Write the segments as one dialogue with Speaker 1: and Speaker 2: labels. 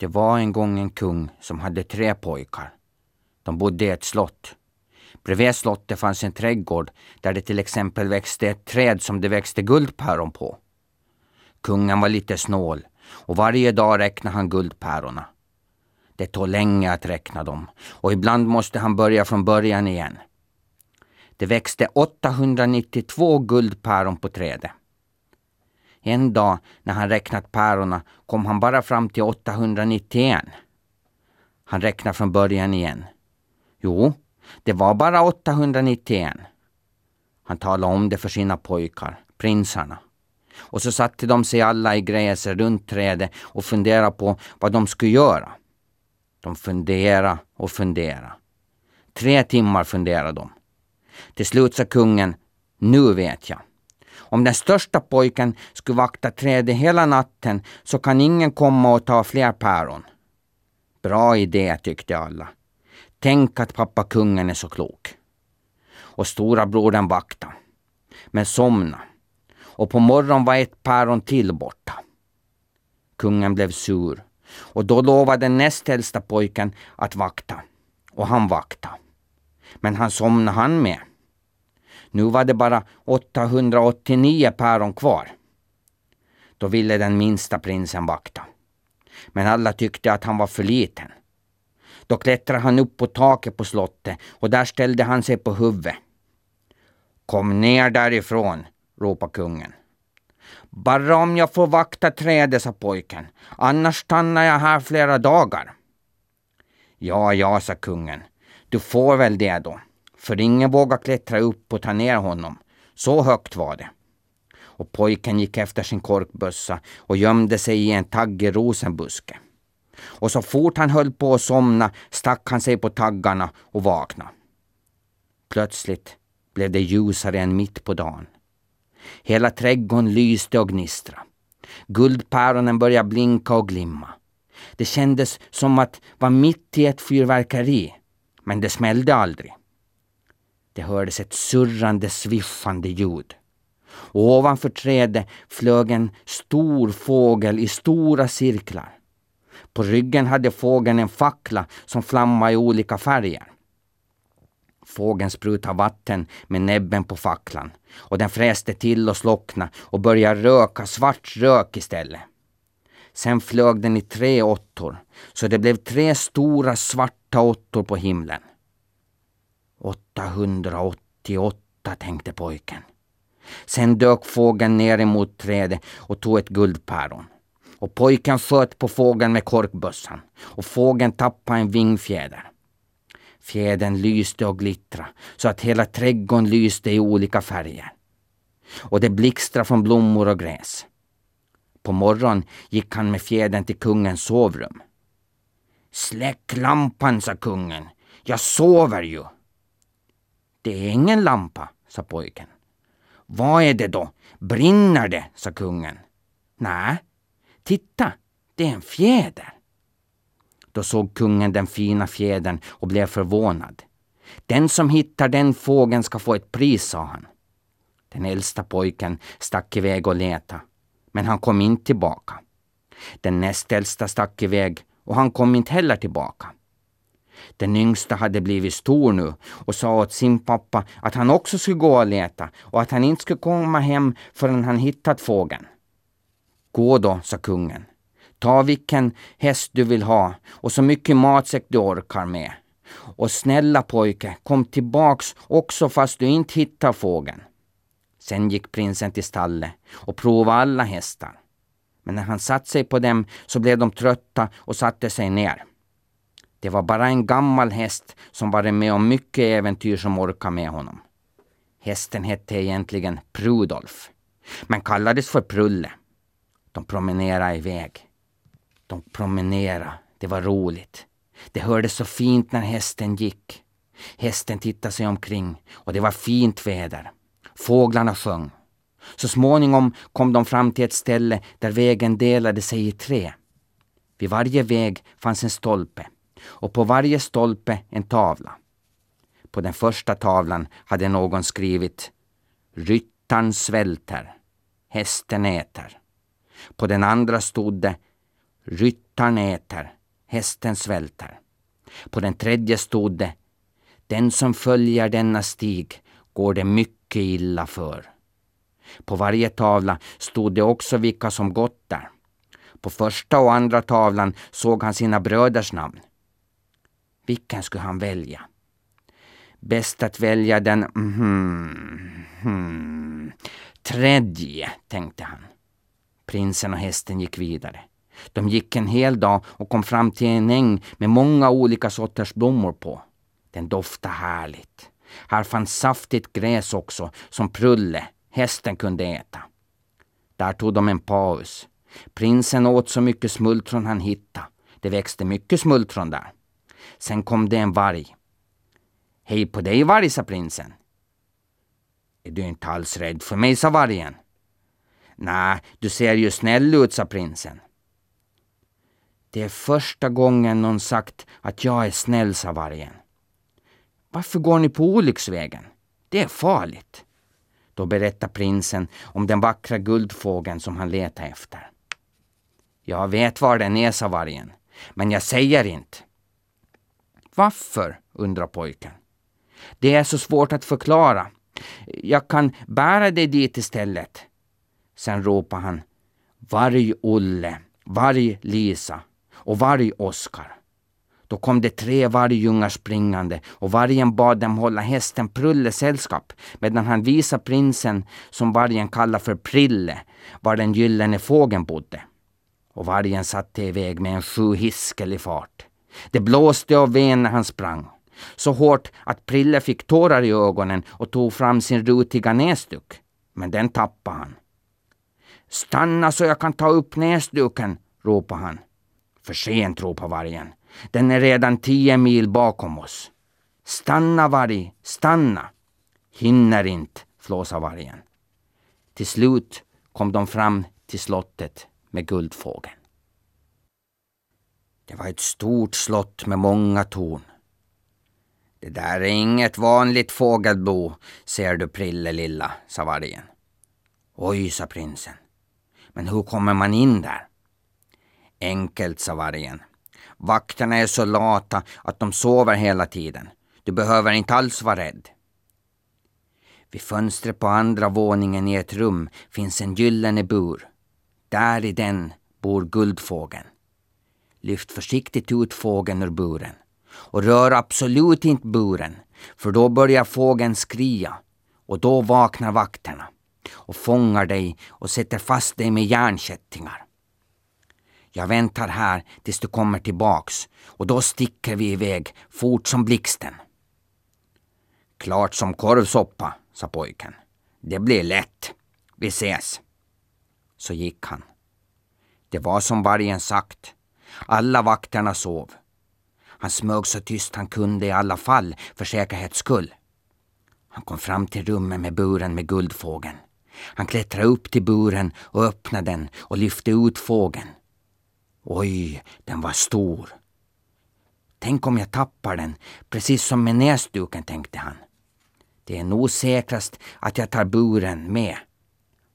Speaker 1: Det var en gång en kung som hade tre pojkar. De bodde i ett slott. Bredvid slottet fanns en trädgård där det till exempel växte ett träd som det växte guldpäron på. Kungen var lite snål och varje dag räknade han guldpärorna. Det tog länge att räkna dem och ibland måste han börja från början igen. Det växte 892 guldpäron på trädet. En dag när han räknat pärorna kom han bara fram till 891. Han räknar från början igen. Jo, det var bara 891. Han talade om det för sina pojkar, prinsarna. Och så satte de sig alla i gräset runt trädet och funderade på vad de skulle göra. De funderade och funderade. Tre timmar funderade de. Till slut sa kungen, nu vet jag. Om den största pojken skulle vakta trädet hela natten så kan ingen komma och ta fler päron. Bra idé, tyckte alla. Tänk att pappa kungen är så klok. Och stora brodern vakta. Men somna. Och på morgonen var ett päron till borta. Kungen blev sur och då lovade den näst äldsta pojken att vakta. Och han vakta. Men han somnade han med. Nu var det bara 889 päron kvar. Då ville den minsta prinsen vakta. Men alla tyckte att han var för liten. Då klättrade han upp på taket på slottet och där ställde han sig på huvudet. Kom ner därifrån, ropade kungen. Bara om jag får vakta trädet, sa pojken. Annars stannar jag här flera dagar. Ja, ja, sa kungen. Du får väl det då. För ingen vågar klättra upp och ta ner honom. Så högt var det. Och pojken gick efter sin korkbössa och gömde sig i en taggig rosenbuske. Och så fort han höll på att somna stack han sig på taggarna och vaknade. Plötsligt blev det ljusare än mitt på dagen. Hela trädgården lyste och gnistrade. Guldpäronen började blinka och glimma. Det kändes som att vara mitt i ett fyrverkeri, men det smällde aldrig. Det hördes ett surrande, sviffande ljud. Och ovanför trädet flög en stor fågel i stora cirklar. På ryggen hade fågeln en fackla som flammade i olika färger. Fågeln sprutade vatten med näbben på facklan och den fräste till och slocknade och började röka svart rök istället. Sen flög den i tre åttor, så det blev tre stora svarta åttor på himlen. 888, tänkte pojken. Sen dök fågeln ner emot trädet och tog ett guldpäron. Och pojken sköt på fågeln med korkbössan och fågeln tappade en vingfjäder. Fjädern lyste och glittrade så att hela trädgården lyste i olika färger. Och det blixtrade från blommor och gräs. På morgonen gick han med fjädern till kungens sovrum. Släck lampan, sa kungen. Jag sover ju. Det är ingen lampa, sa pojken. Vad är det då? Brinner det? sa kungen. Nej, titta, det är en fjäder. Då såg kungen den fina fjädern och blev förvånad. Den som hittar den fågeln ska få ett pris, sa han. Den äldsta pojken stack iväg och letade, men han kom inte tillbaka. Den näst äldsta stack iväg och han kom inte heller tillbaka. Den yngsta hade blivit stor nu och sa åt sin pappa att han också skulle gå och leta och att han inte skulle komma hem förrän han hittat fågeln. Gå då, sa kungen. Ta vilken häst du vill ha och så mycket matsäck du orkar med. Och snälla pojke, kom tillbaks också fast du inte hittar fågeln. Sen gick prinsen till stallet och provade alla hästar. Men när han satt sig på dem så blev de trötta och satte sig ner. Det var bara en gammal häst som varit med om mycket äventyr som orkade med honom. Hästen hette egentligen Prudolf, men kallades för Prulle. De promenerade iväg. De promenerade, det var roligt. Det hördes så fint när hästen gick. Hästen tittade sig omkring och det var fint väder. Fåglarna sjöng. Så småningom kom de fram till ett ställe där vägen delade sig i tre. Vid varje väg fanns en stolpe och på varje stolpe en tavla. På den första tavlan hade någon skrivit Ryttaren svälter, hästen äter. På den andra stod det Ryttaren äter, hästen svälter. På den tredje stod det Den som följer denna stig går det mycket illa för. På varje tavla stod det också vilka som gått där. På första och andra tavlan såg han sina bröders namn. Vilken skulle han välja? Bäst att välja den mm, mm, tredje, tänkte han. Prinsen och hästen gick vidare. De gick en hel dag och kom fram till en äng med många olika sorters blommor på. Den doftade härligt. Här fanns saftigt gräs också, som Prulle, hästen, kunde äta. Där tog de en paus. Prinsen åt så mycket smultron han hittade. Det växte mycket smultron där. Sen kom det en varg. Hej på dig varg, sa prinsen. Är du inte alls rädd för mig, sa vargen. Nej, du ser ju snäll ut, sa prinsen. Det är första gången någon sagt att jag är snäll, sa vargen. Varför går ni på olycksvägen? Det är farligt. Då berättar prinsen om den vackra guldfågeln som han letar efter. Jag vet var den är, sa vargen, men jag säger inte. Varför? undrar pojken. Det är så svårt att förklara. Jag kan bära dig dit istället. Sen ropar han Varg-Olle, Varg-Lisa och Varg-Oskar. Då kom det tre vargungar springande och vargen bad dem hålla hästen Prulle sällskap medan han visade prinsen, som vargen kallar för Prille, var den gyllene fågeln bodde. Och vargen satte iväg med en sju hiskel i fart. Det blåste av ven när han sprang. Så hårt att Prille fick tårar i ögonen och tog fram sin rutiga näsduk. Men den tappade han. Stanna så jag kan ta upp näsduken, ropade han. För sent, ropade vargen. Den är redan tio mil bakom oss. Stanna varg, stanna! Hinner inte, flåsade vargen. Till slut kom de fram till slottet med Guldfågeln. Det var ett stort slott med många torn. Det där är inget vanligt fågelbo, ser du Prille lilla, sa vargen. Oj, sa prinsen. Men hur kommer man in där? Enkelt, sa vargen. Vakterna är så lata att de sover hela tiden. Du behöver inte alls vara rädd. Vid fönstret på andra våningen i ett rum finns en gyllene bur. Där i den bor guldfågeln. Lyft försiktigt ut fågeln ur buren. Och rör absolut inte buren, för då börjar fågeln skria och då vaknar vakterna och fångar dig och sätter fast dig med järnkättingar. Jag väntar här tills du kommer tillbaks och då sticker vi iväg fort som blixten. Klart som korvsoppa, sa pojken. Det blir lätt. Vi ses. Så gick han. Det var som vargen sagt. Alla vakterna sov. Han smög så tyst han kunde i alla fall, för säkerhets skull. Han kom fram till rummet med buren med guldfågeln. Han klättrade upp till buren och öppnade den och lyfte ut fågeln. Oj, den var stor. Tänk om jag tappar den, precis som med näsduken, tänkte han. Det är nog säkrast att jag tar buren med.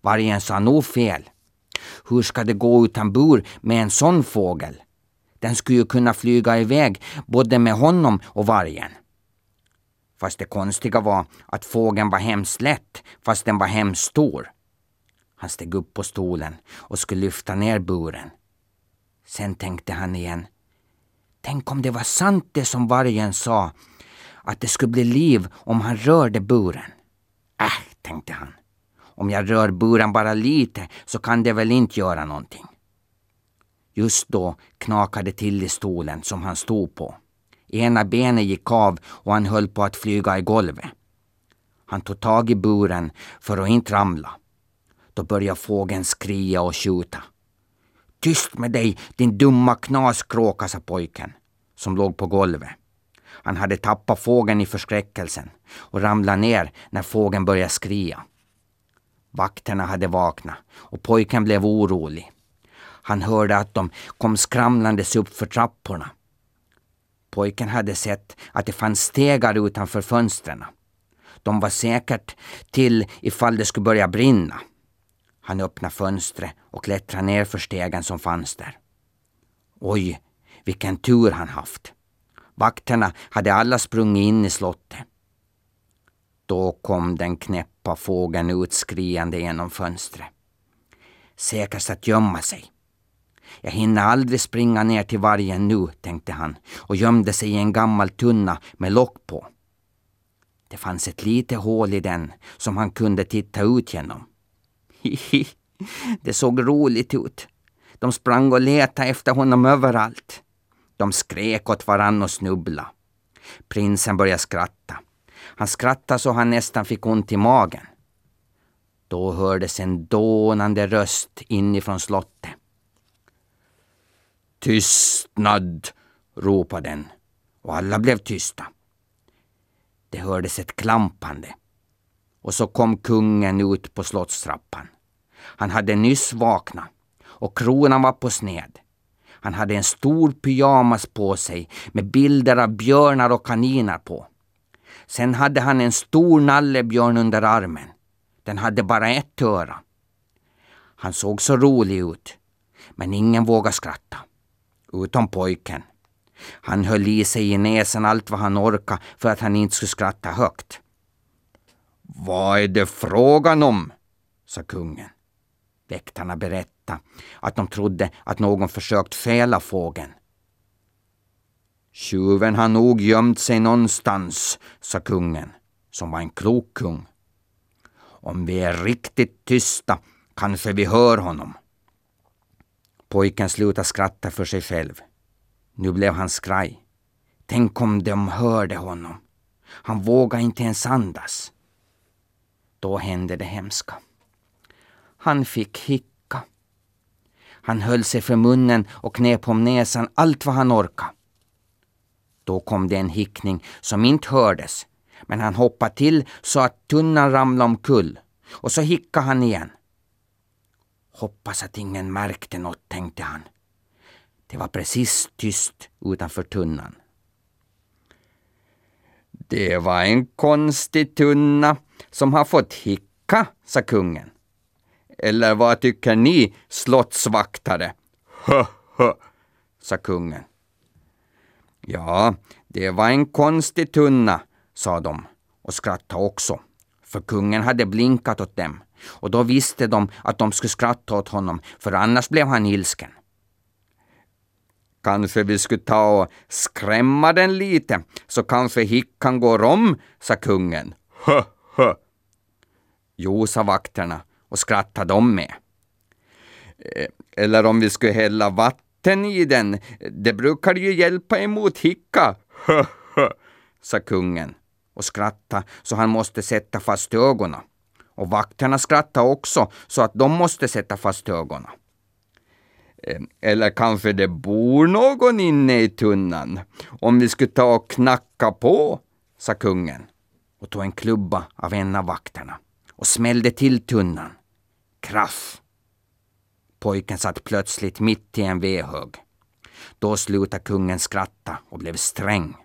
Speaker 1: Vargen sa nog fel. Hur ska det gå utan bur med en sån fågel? Den skulle ju kunna flyga iväg både med honom och vargen. Fast det konstiga var att fågeln var hemskt lätt fast den var hemskt stor. Han steg upp på stolen och skulle lyfta ner buren. Sen tänkte han igen. Tänk om det var sant det som vargen sa, att det skulle bli liv om han rörde buren. Äh, tänkte han. Om jag rör buren bara lite så kan det väl inte göra någonting. Just då knakade till i stolen som han stod på. Ena benet gick av och han höll på att flyga i golvet. Han tog tag i buren för att inte ramla. Då började fågeln skria och skjuta. Tyst med dig, din dumma knaskråka, sa pojken, som låg på golvet. Han hade tappat fågeln i förskräckelsen och ramlade ner när fågeln började skria. Vakterna hade vaknat och pojken blev orolig. Han hörde att de kom skramlandes upp för trapporna. Pojken hade sett att det fanns stegar utanför fönstren. De var säkert till ifall det skulle börja brinna. Han öppnade fönstret och klättrade ner för stegen som fanns där. Oj, vilken tur han haft. Vakterna hade alla sprungit in i slottet. Då kom den knäppa fågeln ut skriande genom fönstret. Säkrast att gömma sig. Jag hinner aldrig springa ner till vargen nu, tänkte han och gömde sig i en gammal tunna med lock på. Det fanns ett litet hål i den som han kunde titta ut genom. Hihi, det såg roligt ut. De sprang och letade efter honom överallt. De skrek åt varann och snubbla. Prinsen började skratta. Han skrattade så han nästan fick ont i magen. Då hördes en dånande röst inifrån slottet. Tystnad! ropade den och alla blev tysta. Det hördes ett klampande och så kom kungen ut på slottstrappan. Han hade nyss vaknat och kronan var på sned. Han hade en stor pyjamas på sig med bilder av björnar och kaniner på. Sen hade han en stor nallebjörn under armen. Den hade bara ett öra. Han såg så rolig ut, men ingen vågade skratta. Utom pojken. Han höll i sig i näsan allt vad han orkade för att han inte skulle skratta högt. Vad är det frågan om? sa kungen. Väktarna berättade att de trodde att någon försökt fäla fågeln. Tjuven har nog gömt sig någonstans, sa kungen, som var en klok kung. Om vi är riktigt tysta kanske vi hör honom. Pojken slutade skratta för sig själv. Nu blev han skraj. Tänk om de hörde honom. Han vågade inte ens andas. Då hände det hemska. Han fick hicka. Han höll sig för munnen och knep om näsan allt vad han orkade. Då kom det en hickning som inte hördes, men han hoppade till så att tunnan ramlade omkull. Och så hickade han igen. Hoppas att ingen märkte något, tänkte han. Det var precis tyst utanför tunnan. Det var en konstig tunna som har fått hicka, sa kungen. Eller vad tycker ni, slottsvaktare? Hö, hö, sa kungen. Ja, det var en konstig tunna, sa de och skrattade också, för kungen hade blinkat åt dem och då visste de att de skulle skratta åt honom, för annars blev han ilsken. Kanske vi skulle ta och skrämma den lite, så kanske hickan går om, sa kungen. Hö, hö. Jo, sa vakterna och skrattade de med. Eh, eller om vi skulle hälla vatten i den, det brukar ju hjälpa emot hicka. Hö, hö, sa kungen och skrattade så han måste sätta fast ögonen. Och vakterna skrattade också så att de måste sätta fast ögonen. Eller kanske det bor någon inne i tunnan. Om vi skulle ta och knacka på, sa kungen och tog en klubba av en av vakterna och smällde till tunnan. Kraff! Pojken satt plötsligt mitt i en vedhög. Då slutade kungen skratta och blev sträng.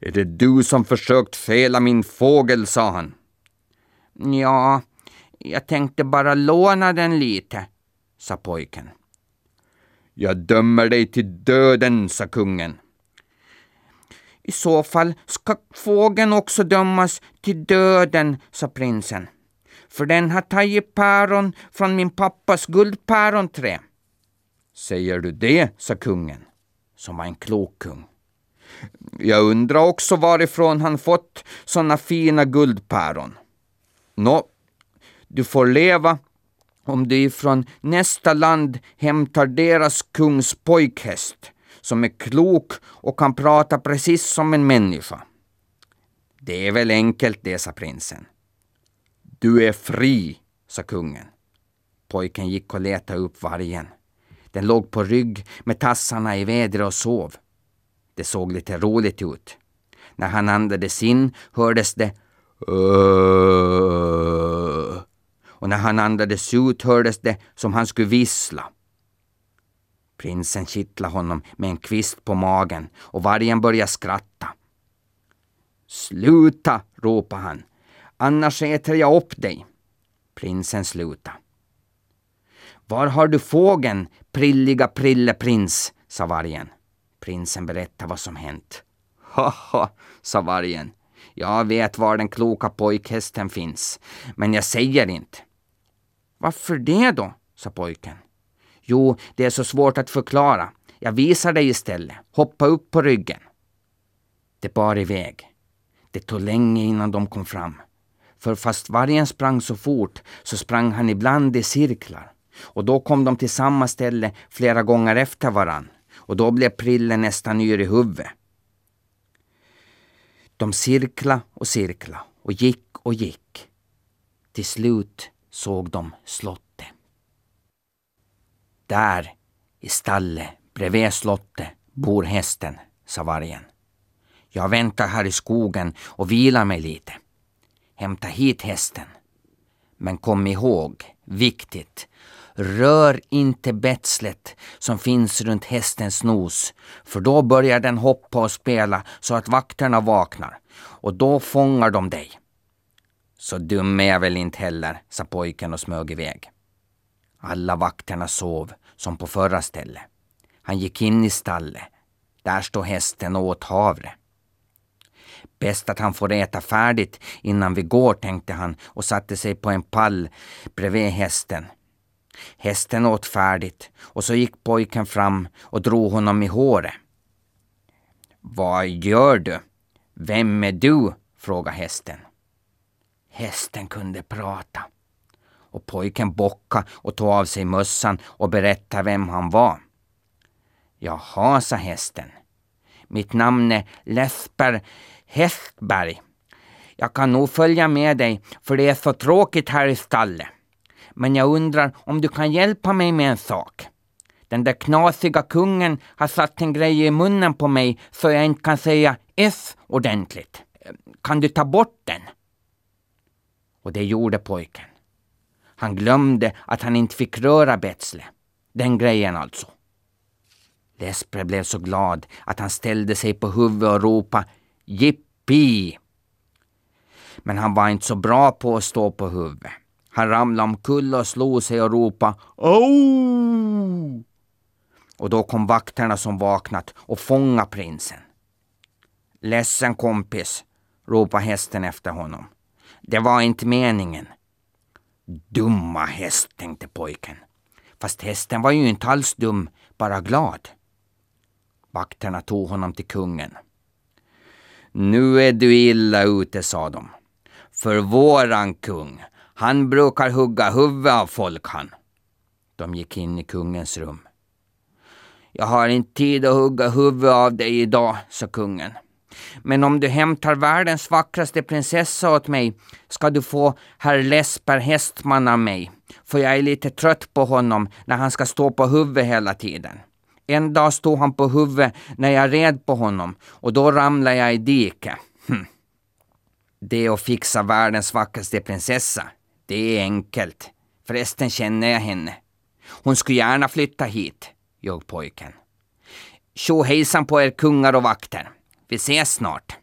Speaker 1: Är det du som försökt fela min fågel, sa han. Ja, jag tänkte bara låna den lite, sa pojken. Jag dömer dig till döden, sa kungen. I så fall ska fågeln också dömas till döden, sa prinsen. För den har tagit päron från min pappas guldpäronträ. Säger du det, sa kungen, som var en klok kung. Jag undrar också varifrån han fått såna fina guldpäron. Nå, du får leva om du ifrån nästa land hämtar deras kungs pojkhäst som är klok och kan prata precis som en människa. Det är väl enkelt det, sa prinsen. Du är fri, sa kungen. Pojken gick och letade upp vargen. Den låg på rygg med tassarna i vädret och sov. Det såg lite roligt ut. När han andades in hördes det Öh. Och när han andades ut hördes det som han skulle vissla. Prinsen kittlade honom med en kvist på magen och vargen började skratta. Sluta, ropade han, annars äter jag upp dig. Prinsen slutade. Var har du fågeln, prilliga prilleprins? sa vargen. Prinsen berättade vad som hänt. Haha, sa vargen. Jag vet var den kloka pojkhästen finns, men jag säger inte. Varför det då? sa pojken. Jo, det är så svårt att förklara. Jag visar dig istället. Hoppa upp på ryggen. Det bar iväg. Det tog länge innan de kom fram. För fast vargen sprang så fort så sprang han ibland i cirklar. Och då kom de till samma ställe flera gånger efter varann. Och då blev Prille nästan yr i huvudet. De cirkla och cirkla och gick och gick. Till slut såg de slottet. Där, i stallet bredvid slottet, bor hästen, sa vargen. Jag väntar här i skogen och vilar mig lite. Hämta hit hästen. Men kom ihåg, viktigt, rör inte betslet som finns runt hästens nos, för då börjar den hoppa och spela så att vakterna vaknar och då fångar de dig. Så dum är jag väl inte heller, sa pojken och smög iväg. Alla vakterna sov som på förra stället. Han gick in i stallet. Där stod hästen och åt havre. Bäst att han får äta färdigt innan vi går, tänkte han och satte sig på en pall bredvid hästen. Hästen åt färdigt och så gick pojken fram och drog honom i håret. Vad gör du? Vem är du? frågade hästen. Hästen kunde prata. Och pojken bockade och tog av sig mössan och berättade vem han var. Jaha, sa hästen. Mitt namn är Lesper Hästberg. Jag kan nog följa med dig, för det är så tråkigt här i stallet. Men jag undrar om du kan hjälpa mig med en sak. Den där knasiga kungen har satt en grej i munnen på mig så jag inte kan säga S ordentligt. Kan du ta bort den? Och det gjorde pojken. Han glömde att han inte fick röra Betsle. Den grejen alltså. Lesper blev så glad att han ställde sig på huvudet och ropade Jippi! Men han var inte så bra på att stå på huvudet. Han ramlade omkull och slog sig och ropade Au! Och då kom vakterna som vaknat och fångade prinsen. Ledsen kompis, ropade hästen efter honom. Det var inte meningen. Dumma häst, tänkte pojken. Fast hästen var ju inte alls dum, bara glad. Vakterna tog honom till kungen. Nu är du illa ute, sa de. För våran kung, han brukar hugga huvudet av folk han. De gick in i kungens rum. Jag har inte tid att hugga huvudet av dig idag, sa kungen. Men om du hämtar världens vackraste prinsessa åt mig ska du få herr Lesper Hästman av mig, för jag är lite trött på honom när han ska stå på huvudet hela tiden. En dag stod han på huvudet när jag red på honom och då ramlade jag i diket. Hm. Det att fixa världens vackraste prinsessa, det är enkelt. Förresten känner jag henne. Hon skulle gärna flytta hit, ljög pojken. Tjo hejsan på er kungar och vakter. Vi ses snart.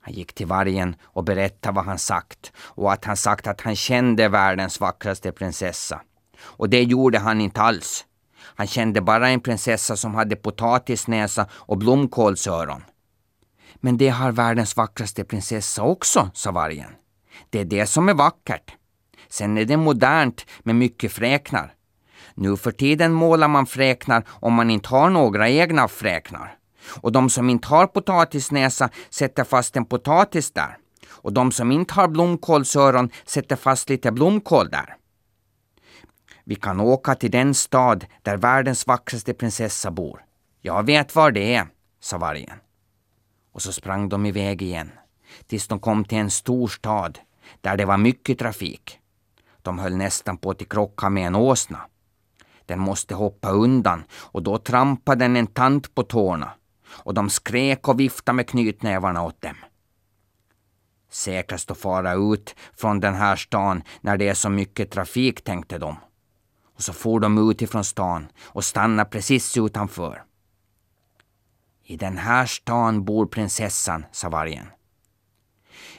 Speaker 1: Han gick till vargen och berättade vad han sagt och att han sagt att han kände världens vackraste prinsessa. Och det gjorde han inte alls. Han kände bara en prinsessa som hade potatisnäsa och blomkålsöron. Men det har världens vackraste prinsessa också, sa vargen. Det är det som är vackert. Sen är det modernt med mycket fräknar. Nu för tiden målar man fräknar om man inte har några egna fräknar. Och de som inte har potatisnäsa sätter fast en potatis där. Och de som inte har blomkålsöron sätter fast lite blomkål där. Vi kan åka till den stad där världens vackraste prinsessa bor. Jag vet var det är, sa vargen. Och så sprang de iväg igen, tills de kom till en stor stad där det var mycket trafik. De höll nästan på att krocka med en åsna. Den måste hoppa undan och då trampade den en tant på tårna och de skrek och viftade med knytnävarna åt dem. Säkrast att fara ut från den här stan när det är så mycket trafik, tänkte de. Och så for de ut ifrån stan och stannade precis utanför. I den här stan bor prinsessan, sa vargen.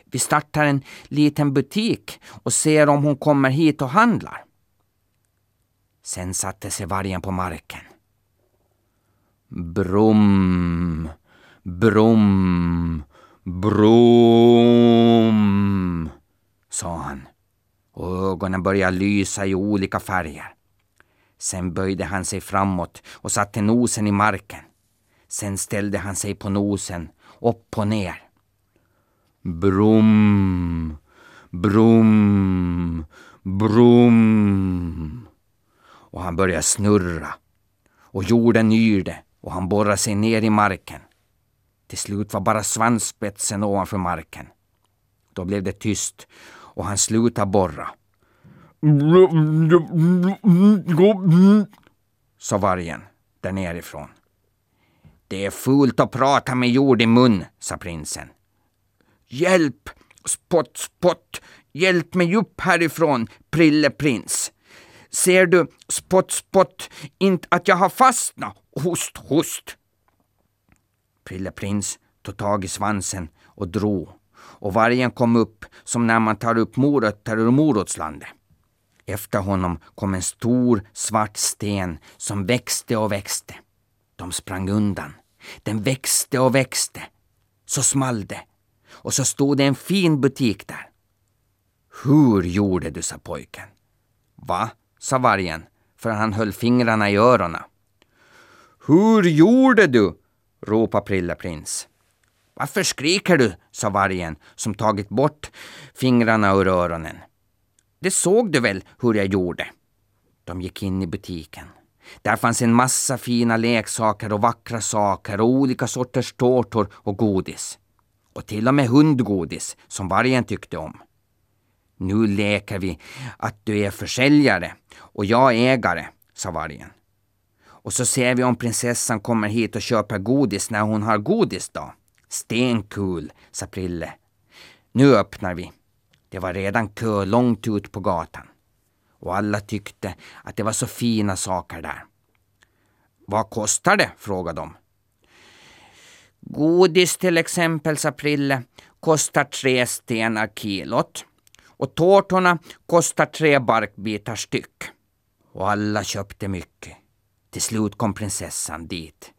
Speaker 1: Vi startar en liten butik och ser om hon kommer hit och handlar. Sen satte sig vargen på marken. Brum, brum, brum, sa han och ögonen började lysa i olika färger. Sen böjde han sig framåt och satte nosen i marken. Sen ställde han sig på nosen, upp och ner. Brum, brum, brum. Och han börjar snurra. Och jorden yrde och han borrade sig ner i marken. Till slut var bara svansspetsen ovanför marken. Då blev det tyst och han slutade borra. Sa vargen där nerifrån. Det är fult att prata med jord i mun, sa prinsen. Hjälp! Spott, spott! Hjälp mig upp härifrån, Prille prins. Ser du, spott, spott, inte att jag har fastnat? Host, host! Prille prins tog tag i svansen och drog och vargen kom upp som när man tar upp morötter ur morotslandet. Efter honom kom en stor svart sten som växte och växte. De sprang undan. Den växte och växte. Så small det. Och så stod det en fin butik där. Hur gjorde du, sa pojken. Va? sa vargen, för han höll fingrarna i öronen. Hur gjorde du? ropade Prilleprins. Varför skriker du? sa vargen som tagit bort fingrarna ur öronen. Det såg du väl hur jag gjorde? De gick in i butiken. Där fanns en massa fina leksaker och vackra saker och olika sorters tårtor och godis. Och till och med hundgodis som vargen tyckte om. Nu leker vi att du är försäljare och jag ägare, sa vargen. Och så ser vi om prinsessan kommer hit och köper godis när hon har godisdag. Stenkul, sa Prille. Nu öppnar vi. Det var redan kö långt ut på gatan. Och alla tyckte att det var så fina saker där. Vad kostar det? frågade de. Godis till exempel, sa Prille, kostar tre stenar kilot. Och tårtorna kostar tre barkbitar styck. Och alla köpte mycket. Till slut kom prinsessan dit.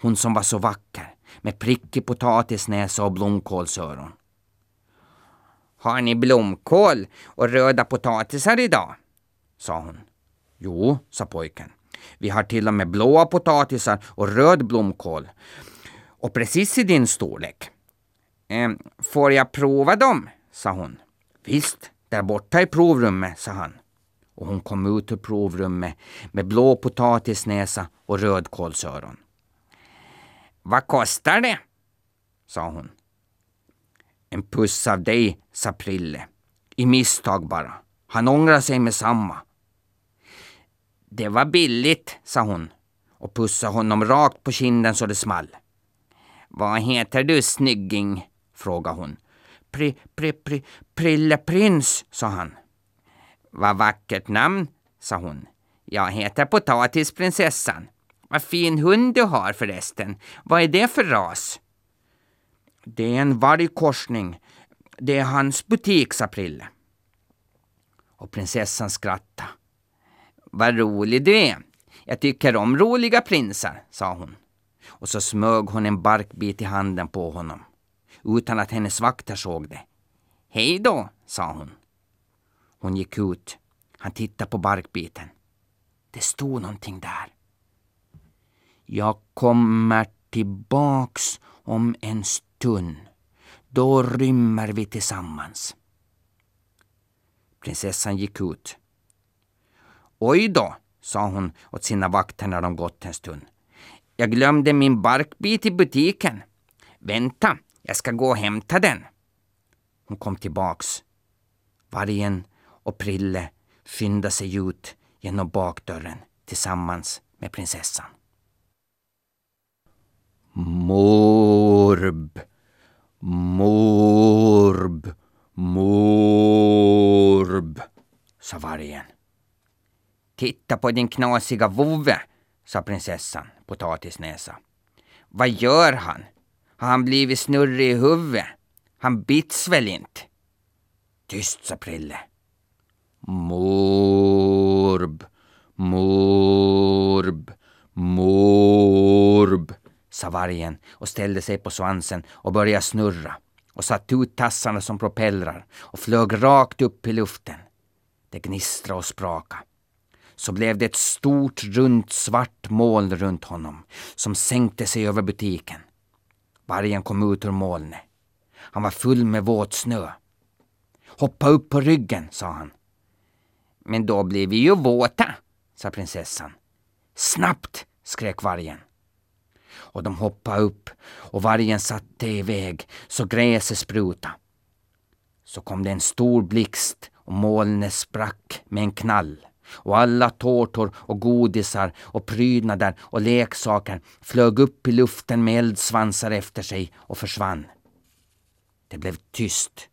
Speaker 1: Hon som var så vacker, med prickig potatisnäsa och blomkålsöron. Har ni blomkål och röda potatisar idag? sa hon. Jo, sa pojken. Vi har till och med blåa potatisar och röd blomkål. Och precis i din storlek. Ehm, får jag prova dem? sa hon. Visst, där borta i provrummet, sa han. Och hon kom ut ur provrummet med blå potatisnäsa och rödkålsöron. Vad kostar det? sa hon. En puss av dig, sa Prille. I misstag bara. Han ångrar sig med samma. Det var billigt, sa hon och pussade honom rakt på kinden så det small. Vad heter du, snygging? frågade hon. Pri, pri, pri, Prilleprins, sa han. Vad vackert namn, sa hon. Jag heter Potatisprinsessan. Vad fin hund du har förresten. Vad är det för ras? Det är en vargkorsning. Det är hans butik, sa Prille. Och prinsessan skrattade. Vad rolig du är. Jag tycker om roliga prinsar, sa hon. Och så smög hon en barkbit i handen på honom. Utan att hennes vakter såg det. Hej då, sa hon. Hon gick ut. Han tittade på barkbiten. Det stod någonting där. Jag kommer tillbaks om en stund. Då rymmer vi tillsammans. Prinsessan gick ut. Oj då, sa hon åt sina vakter när de gått en stund. Jag glömde min barkbit i butiken. Vänta, jag ska gå och hämta den. Hon kom tillbaks. Vargen och Prille skyndade sig ut genom bakdörren tillsammans med prinsessan. Morb, morb, morb, sa vargen. Titta på din knasiga vovve, sa prinsessan, potatisnäsa. Vad gör han? Har han blivit snurrig i huvudet? Han bits väl inte? Tyst, sa Prille. Morb, Morb, morb, sa vargen och ställde sig på svansen och började snurra och satte ut tassarna som propellrar och flög rakt upp i luften. Det gnistrade och sprakade. Så blev det ett stort runt svart moln runt honom som sänkte sig över butiken. Vargen kom ut ur molnet. Han var full med våt snö. Hoppa upp på ryggen, sa han. Men då blir vi ju våta, sa prinsessan. Snabbt, skrek vargen. Och de hoppade upp och vargen satte iväg så gräset spruta. Så kom det en stor blixt och molnet sprack med en knall och alla tårtor och godisar och prydnader och leksaker flög upp i luften med eldsvansar efter sig och försvann. Det blev tyst.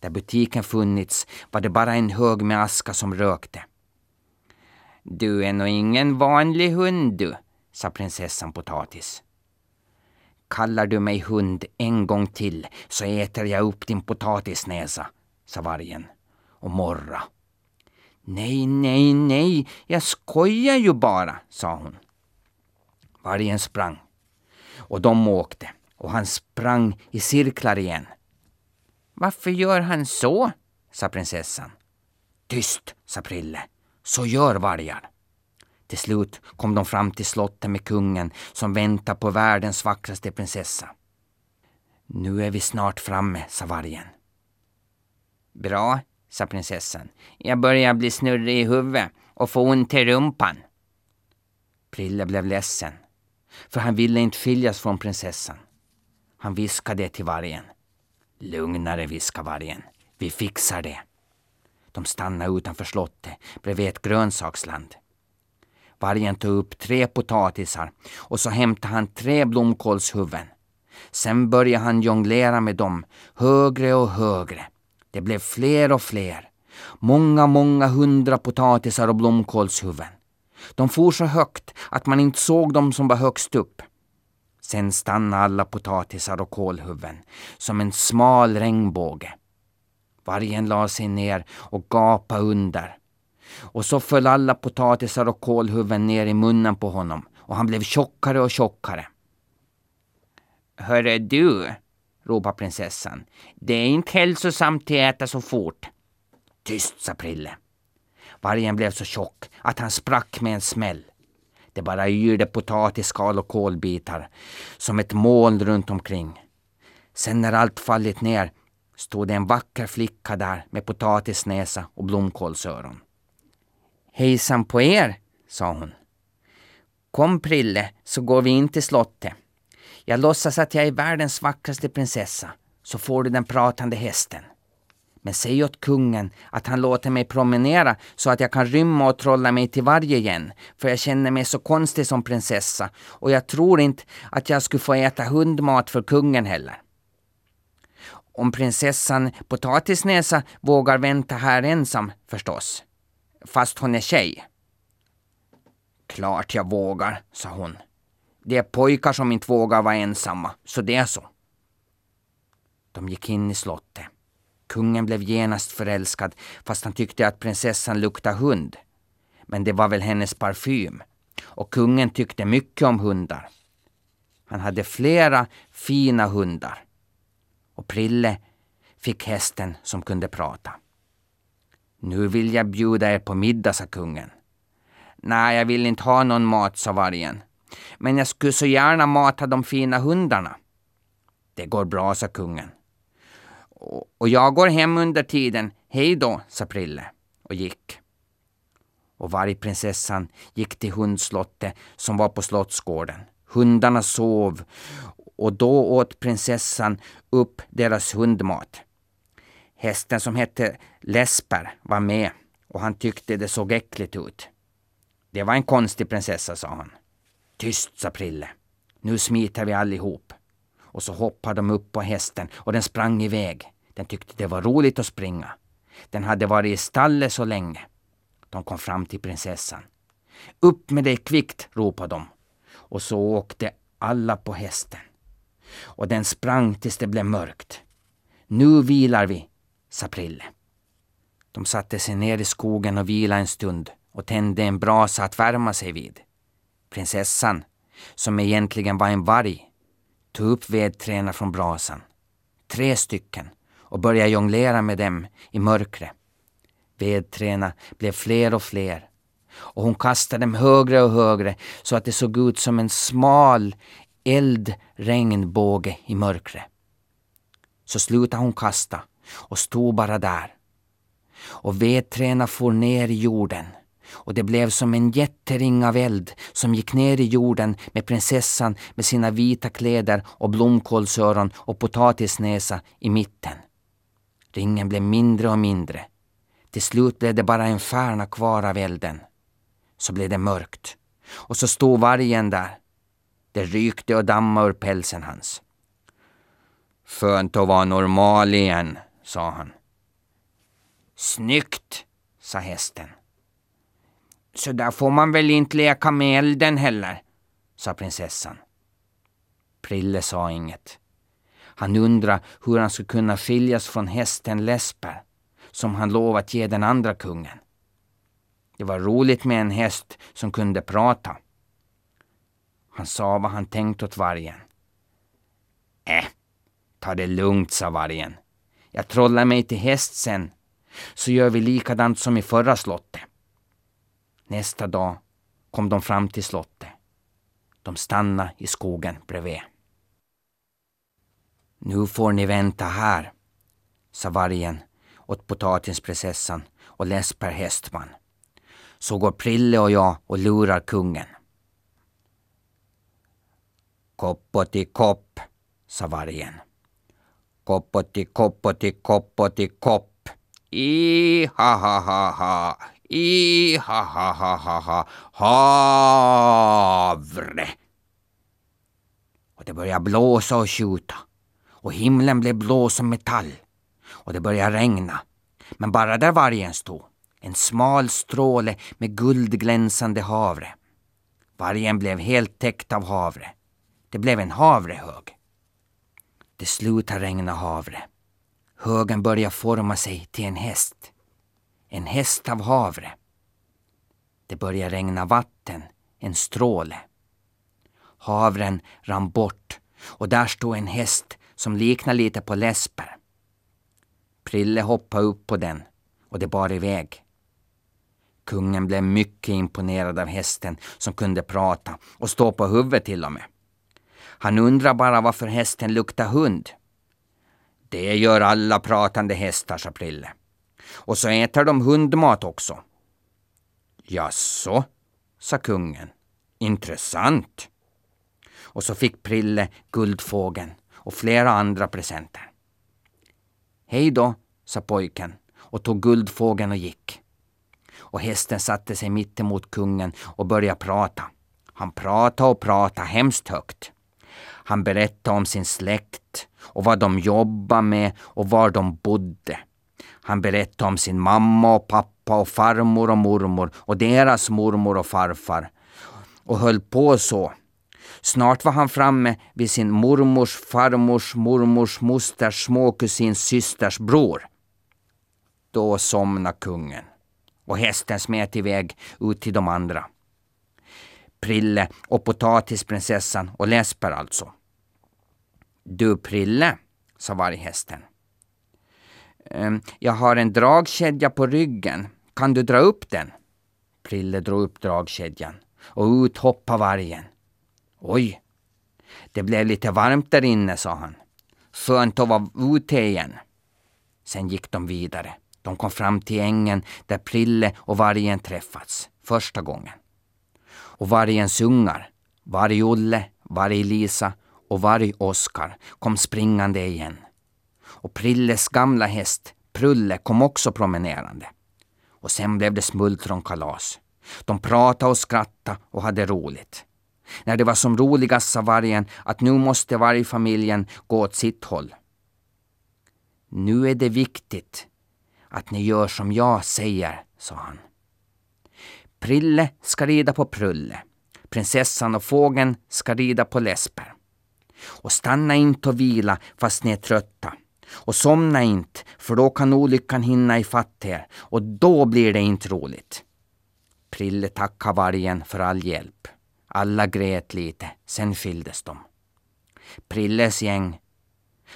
Speaker 1: Där butiken funnits var det bara en hög med aska som rökte. Du är nog ingen vanlig hund du, sa prinsessan Potatis. Kallar du mig hund en gång till så äter jag upp din potatisnäsa, sa vargen och morra. Nej, nej, nej, jag skojar ju bara, sa hon. Vargen sprang och de åkte och han sprang i cirklar igen. Varför gör han så? sa prinsessan. Tyst, sa Prille. Så gör vargar. Till slut kom de fram till slottet med kungen som väntar på världens vackraste prinsessa. Nu är vi snart framme, sa vargen. Bra, sa prinsessan. Jag börjar bli snurrig i huvudet och få ont i rumpan. Prille blev ledsen, för han ville inte skiljas från prinsessan. Han viskade till vargen. Lugnare, viskade vargen. Vi fixar det. De stannade utanför slottet bredvid ett grönsaksland. Vargen tog upp tre potatisar och så hämtade han tre blomkålshuvuden. Sen började han jonglera med dem, högre och högre. Det blev fler och fler. Många, många hundra potatisar och blomkålshuvuden. De for så högt att man inte såg dem som var högst upp. Sen stannade alla potatisar och kålhuvuden som en smal regnbåge. Vargen la sig ner och gapade under. Och så föll alla potatisar och kålhuvuden ner i munnen på honom och han blev tjockare och tjockare. Hörru du, ropade prinsessan. Det är inte hälsosamt att äta så fort. Tyst, sa Prille. Vargen blev så tjock att han sprack med en smäll. Det bara yrde potatisskal och kolbitar som ett moln runt omkring. Sen när allt fallit ner stod det en vacker flicka där med potatisnäsa och blomkålsöron. Hejsan på er, sa hon. Kom Prille, så går vi in till slottet. Jag låtsas att jag är världens vackraste prinsessa, så får du den pratande hästen. Men säg åt kungen att han låter mig promenera så att jag kan rymma och trolla mig till varje igen, för jag känner mig så konstig som prinsessa och jag tror inte att jag skulle få äta hundmat för kungen heller. Om prinsessan Potatisnäsa vågar vänta här ensam förstås, fast hon är tjej. Klart jag vågar, sa hon. Det är pojkar som inte vågar vara ensamma, så det är så. De gick in i slottet. Kungen blev genast förälskad fast han tyckte att prinsessan luktade hund. Men det var väl hennes parfym. Och kungen tyckte mycket om hundar. Han hade flera fina hundar. Och Prille fick hästen som kunde prata. Nu vill jag bjuda er på middag, sa kungen. Nej, jag vill inte ha någon mat, sa vargen. Men jag skulle så gärna mata de fina hundarna. Det går bra, sa kungen. Och jag går hem under tiden. Hej då, sa Prille och gick. Och vargprinsessan gick till hundslottet som var på slottsgården. Hundarna sov och då åt prinsessan upp deras hundmat. Hästen som hette Lesper var med och han tyckte det såg äckligt ut. Det var en konstig prinsessa, sa han. Tyst, sa Prille. Nu smiter vi allihop. Och så hoppade de upp på hästen och den sprang iväg. Den tyckte det var roligt att springa. Den hade varit i stallet så länge. De kom fram till prinsessan. Upp med dig kvickt, ropade de. Och så åkte alla på hästen. Och den sprang tills det blev mörkt. Nu vilar vi, sa Prille. De satte sig ner i skogen och vilade en stund och tände en brasa att värma sig vid. Prinsessan, som egentligen var en varg, tog upp vedträna från brasan, tre stycken, och började jonglera med dem i mörkret. Vedträna blev fler och fler och hon kastade dem högre och högre så att det såg ut som en smal eldregnbåge i mörkret. Så slutade hon kasta och stod bara där. Och vedträna for ner i jorden och det blev som en jättering av eld som gick ner i jorden med prinsessan med sina vita kläder och blomkålsöron och potatisnäsa i mitten. Ringen blev mindre och mindre. Till slut blev det bara en färna kvar av elden. Så blev det mörkt. Och så stod vargen där. Det rykte och dammade ur pälsen hans. Skönt att vara normal igen, sa han. Snyggt, sa hästen. Så där får man väl inte leka med elden heller, sa prinsessan. Prille sa inget. Han undrade hur han skulle kunna skiljas från hästen Lesper, som han lovat ge den andra kungen. Det var roligt med en häst som kunde prata. Han sa vad han tänkt åt vargen. Äh, ta det lugnt, sa vargen. Jag trollar mig till häst sen, så gör vi likadant som i förra slottet. Nästa dag kom de fram till slottet. De stannade i skogen bredvid. Nu får ni vänta här, sa vargen åt potatisprinsessan och Lesper hästman. Så går Prille och jag och lurar kungen. Koppoti kopp, sa vargen. Koppoti koppoti koppoti kopp. I ha ha ha ha. I ha ha ha ha ha. Havre. Och det började blåsa och skjuta och himlen blev blå som metall och det började regna. Men bara där vargen stod, en smal stråle med guldglänsande havre. Vargen blev helt täckt av havre. Det blev en havrehög. Det slutade regna havre. Högen började forma sig till en häst. En häst av havre. Det började regna vatten, en stråle. Havren rann bort och där stod en häst som liknade lite på Lesper. Prille hoppade upp på den och det bar iväg. Kungen blev mycket imponerad av hästen som kunde prata och stå på huvudet till och med. Han undrar bara varför hästen luktar hund. Det gör alla pratande hästar, sa Prille. Och så äter de hundmat också. Jaså, sa kungen. Intressant. Och så fick Prille guldfågeln och flera andra presenter. Hej då, sa pojken och tog guldfågeln och gick. Och hästen satte sig mittemot kungen och började prata. Han pratade och pratade hemskt högt. Han berättade om sin släkt och vad de jobbade med och var de bodde. Han berättade om sin mamma och pappa och farmor och mormor och deras mormor och farfar och höll på så Snart var han framme vid sin mormors farmors mormors mosters småkusins systers bror. Då somnade kungen och hästen smet iväg ut till de andra. Prille och potatisprinsessan och Läsper alltså. Du Prille, sa varghästen. Ehm, jag har en dragkedja på ryggen. Kan du dra upp den? Prille drog upp dragkedjan och ut hoppade vargen. Oj, det blev lite varmt där inne, sa han. Skönt att vara ute igen. Sen gick de vidare. De kom fram till ängen där Prille och vargen träffats första gången. Och vargens ungar, Varg-Olle, Varg-Lisa och Varg-Oskar kom springande igen. Och Prilles gamla häst Prulle kom också promenerande. Och sen blev det smultronkalas. De pratade och skrattade och hade roligt. När det var som roligast sa vargen att nu måste vargfamiljen gå åt sitt håll. Nu är det viktigt att ni gör som jag säger, sa han. Prille ska rida på Prulle. Prinsessan och fågeln ska rida på Lesper. Och stanna inte och vila fast ni är trötta. Och somna inte, för då kan olyckan hinna ifatt er och då blir det inte roligt. Prille tackade vargen för all hjälp. Alla grät lite, sen skildes de. Prilles gäng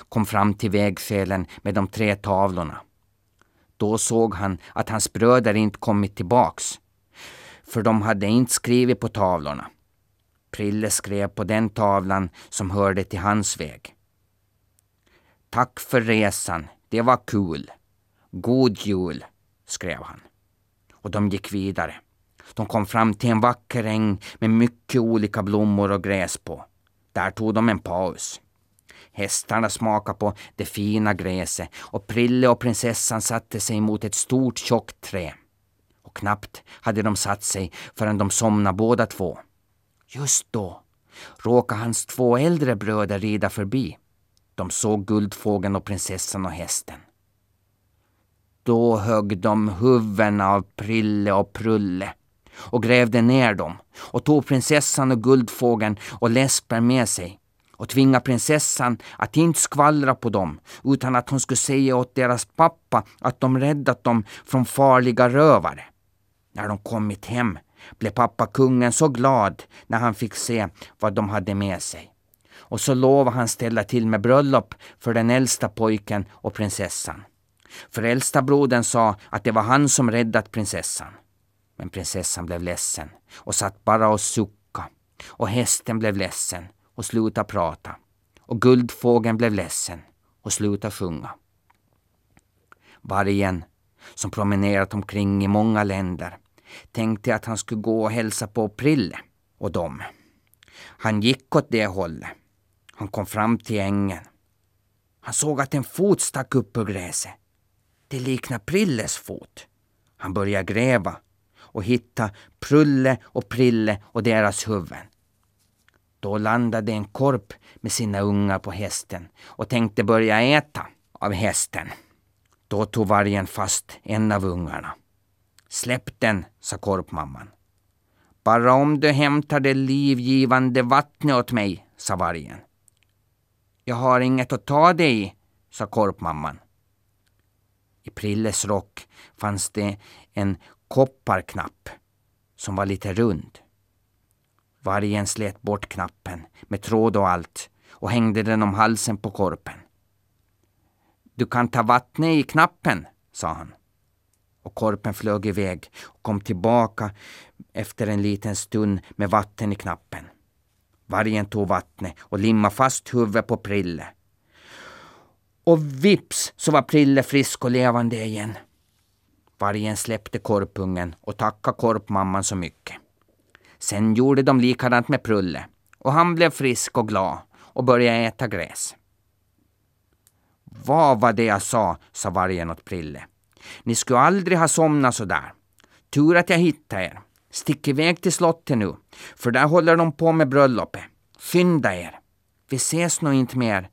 Speaker 1: kom fram till vägfelen med de tre tavlorna. Då såg han att hans bröder inte kommit tillbaks, för de hade inte skrivit på tavlorna. Prille skrev på den tavlan som hörde till hans väg. Tack för resan, det var kul. God jul, skrev han. Och de gick vidare. De kom fram till en vacker äng med mycket olika blommor och gräs på. Där tog de en paus. Hästarna smakade på det fina gräset och Prille och prinsessan satte sig mot ett stort tjockt trä. Och knappt hade de satt sig förrän de somnade båda två. Just då råkade hans två äldre bröder rida förbi. De såg guldfågeln och prinsessan och hästen. Då högg de huvudena av Prille och Prulle och grävde ner dem och tog prinsessan och guldfågeln och läspen med sig och tvingade prinsessan att inte skvallra på dem utan att hon skulle säga åt deras pappa att de räddat dem från farliga rövare. När de kommit hem blev pappa kungen så glad när han fick se vad de hade med sig. Och så lovade han ställa till med bröllop för den äldsta pojken och prinsessan. För äldsta brodern sa att det var han som räddat prinsessan. Men prinsessan blev ledsen och satt bara och sucka. Och hästen blev ledsen och slutade prata. Och guldfågeln blev ledsen och slutade sjunga. Vargen, som promenerat omkring i många länder, tänkte att han skulle gå och hälsa på Prille och dem. Han gick åt det hållet. Han kom fram till ängen. Han såg att en fot stack upp ur gräset. Det liknade Prilles fot. Han började gräva och hitta Prulle och Prille och deras huvuden. Då landade en korp med sina ungar på hästen och tänkte börja äta av hästen. Då tog vargen fast en av ungarna. Släpp den, sa korpmamman. Bara om du hämtar det livgivande vattnet åt mig, sa vargen. Jag har inget att ta dig i, sa korpmamman. I Prilles rock fanns det en kopparknapp som var lite rund. Vargen slet bort knappen med tråd och allt och hängde den om halsen på korpen. Du kan ta vattnet i knappen, sa han. Och korpen flög iväg och kom tillbaka efter en liten stund med vatten i knappen. Vargen tog vattnet och limmade fast huvudet på Prille. Och vips så var Prille frisk och levande igen. Vargen släppte korpungen och tackade korpmamman så mycket. Sen gjorde de likadant med Prulle och han blev frisk och glad och började äta gräs. Vad var det jag sa, sa vargen åt Prille. Ni skulle aldrig ha somnat så där. Tur att jag hittade er. Stick iväg till slottet nu, för där håller de på med bröllopet. Skynda er. Vi ses nog inte mer,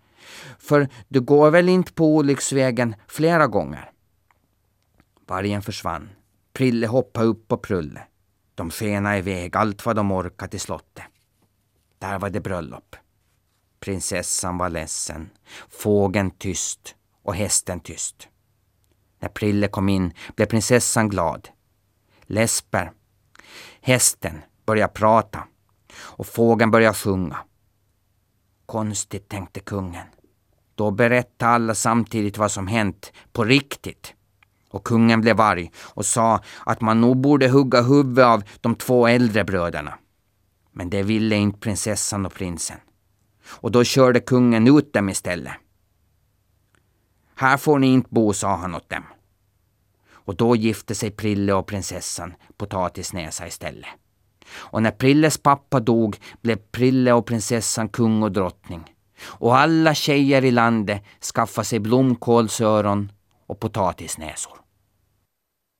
Speaker 1: för du går väl inte på olycksvägen flera gånger? Vargen försvann. Prille hoppade upp på Prulle. De skenade iväg allt vad de orkade till slottet. Där var det bröllop. Prinsessan var ledsen, fågeln tyst och hästen tyst. När Prille kom in blev prinsessan glad. Lesper, hästen, börjar prata och fågeln börjar sjunga. Konstigt, tänkte kungen. Då berättade alla samtidigt vad som hänt på riktigt. Och kungen blev arg och sa att man nog borde hugga huvudet av de två äldre bröderna. Men det ville inte prinsessan och prinsen. Och då körde kungen ut dem istället. Här får ni inte bo, sa han åt dem. Och då gifte sig Prille och prinsessan Potatisnäsa istället. Och när Prilles pappa dog blev Prille och prinsessan kung och drottning. Och alla tjejer i landet skaffade sig blomkålsöron och potatisnäsor.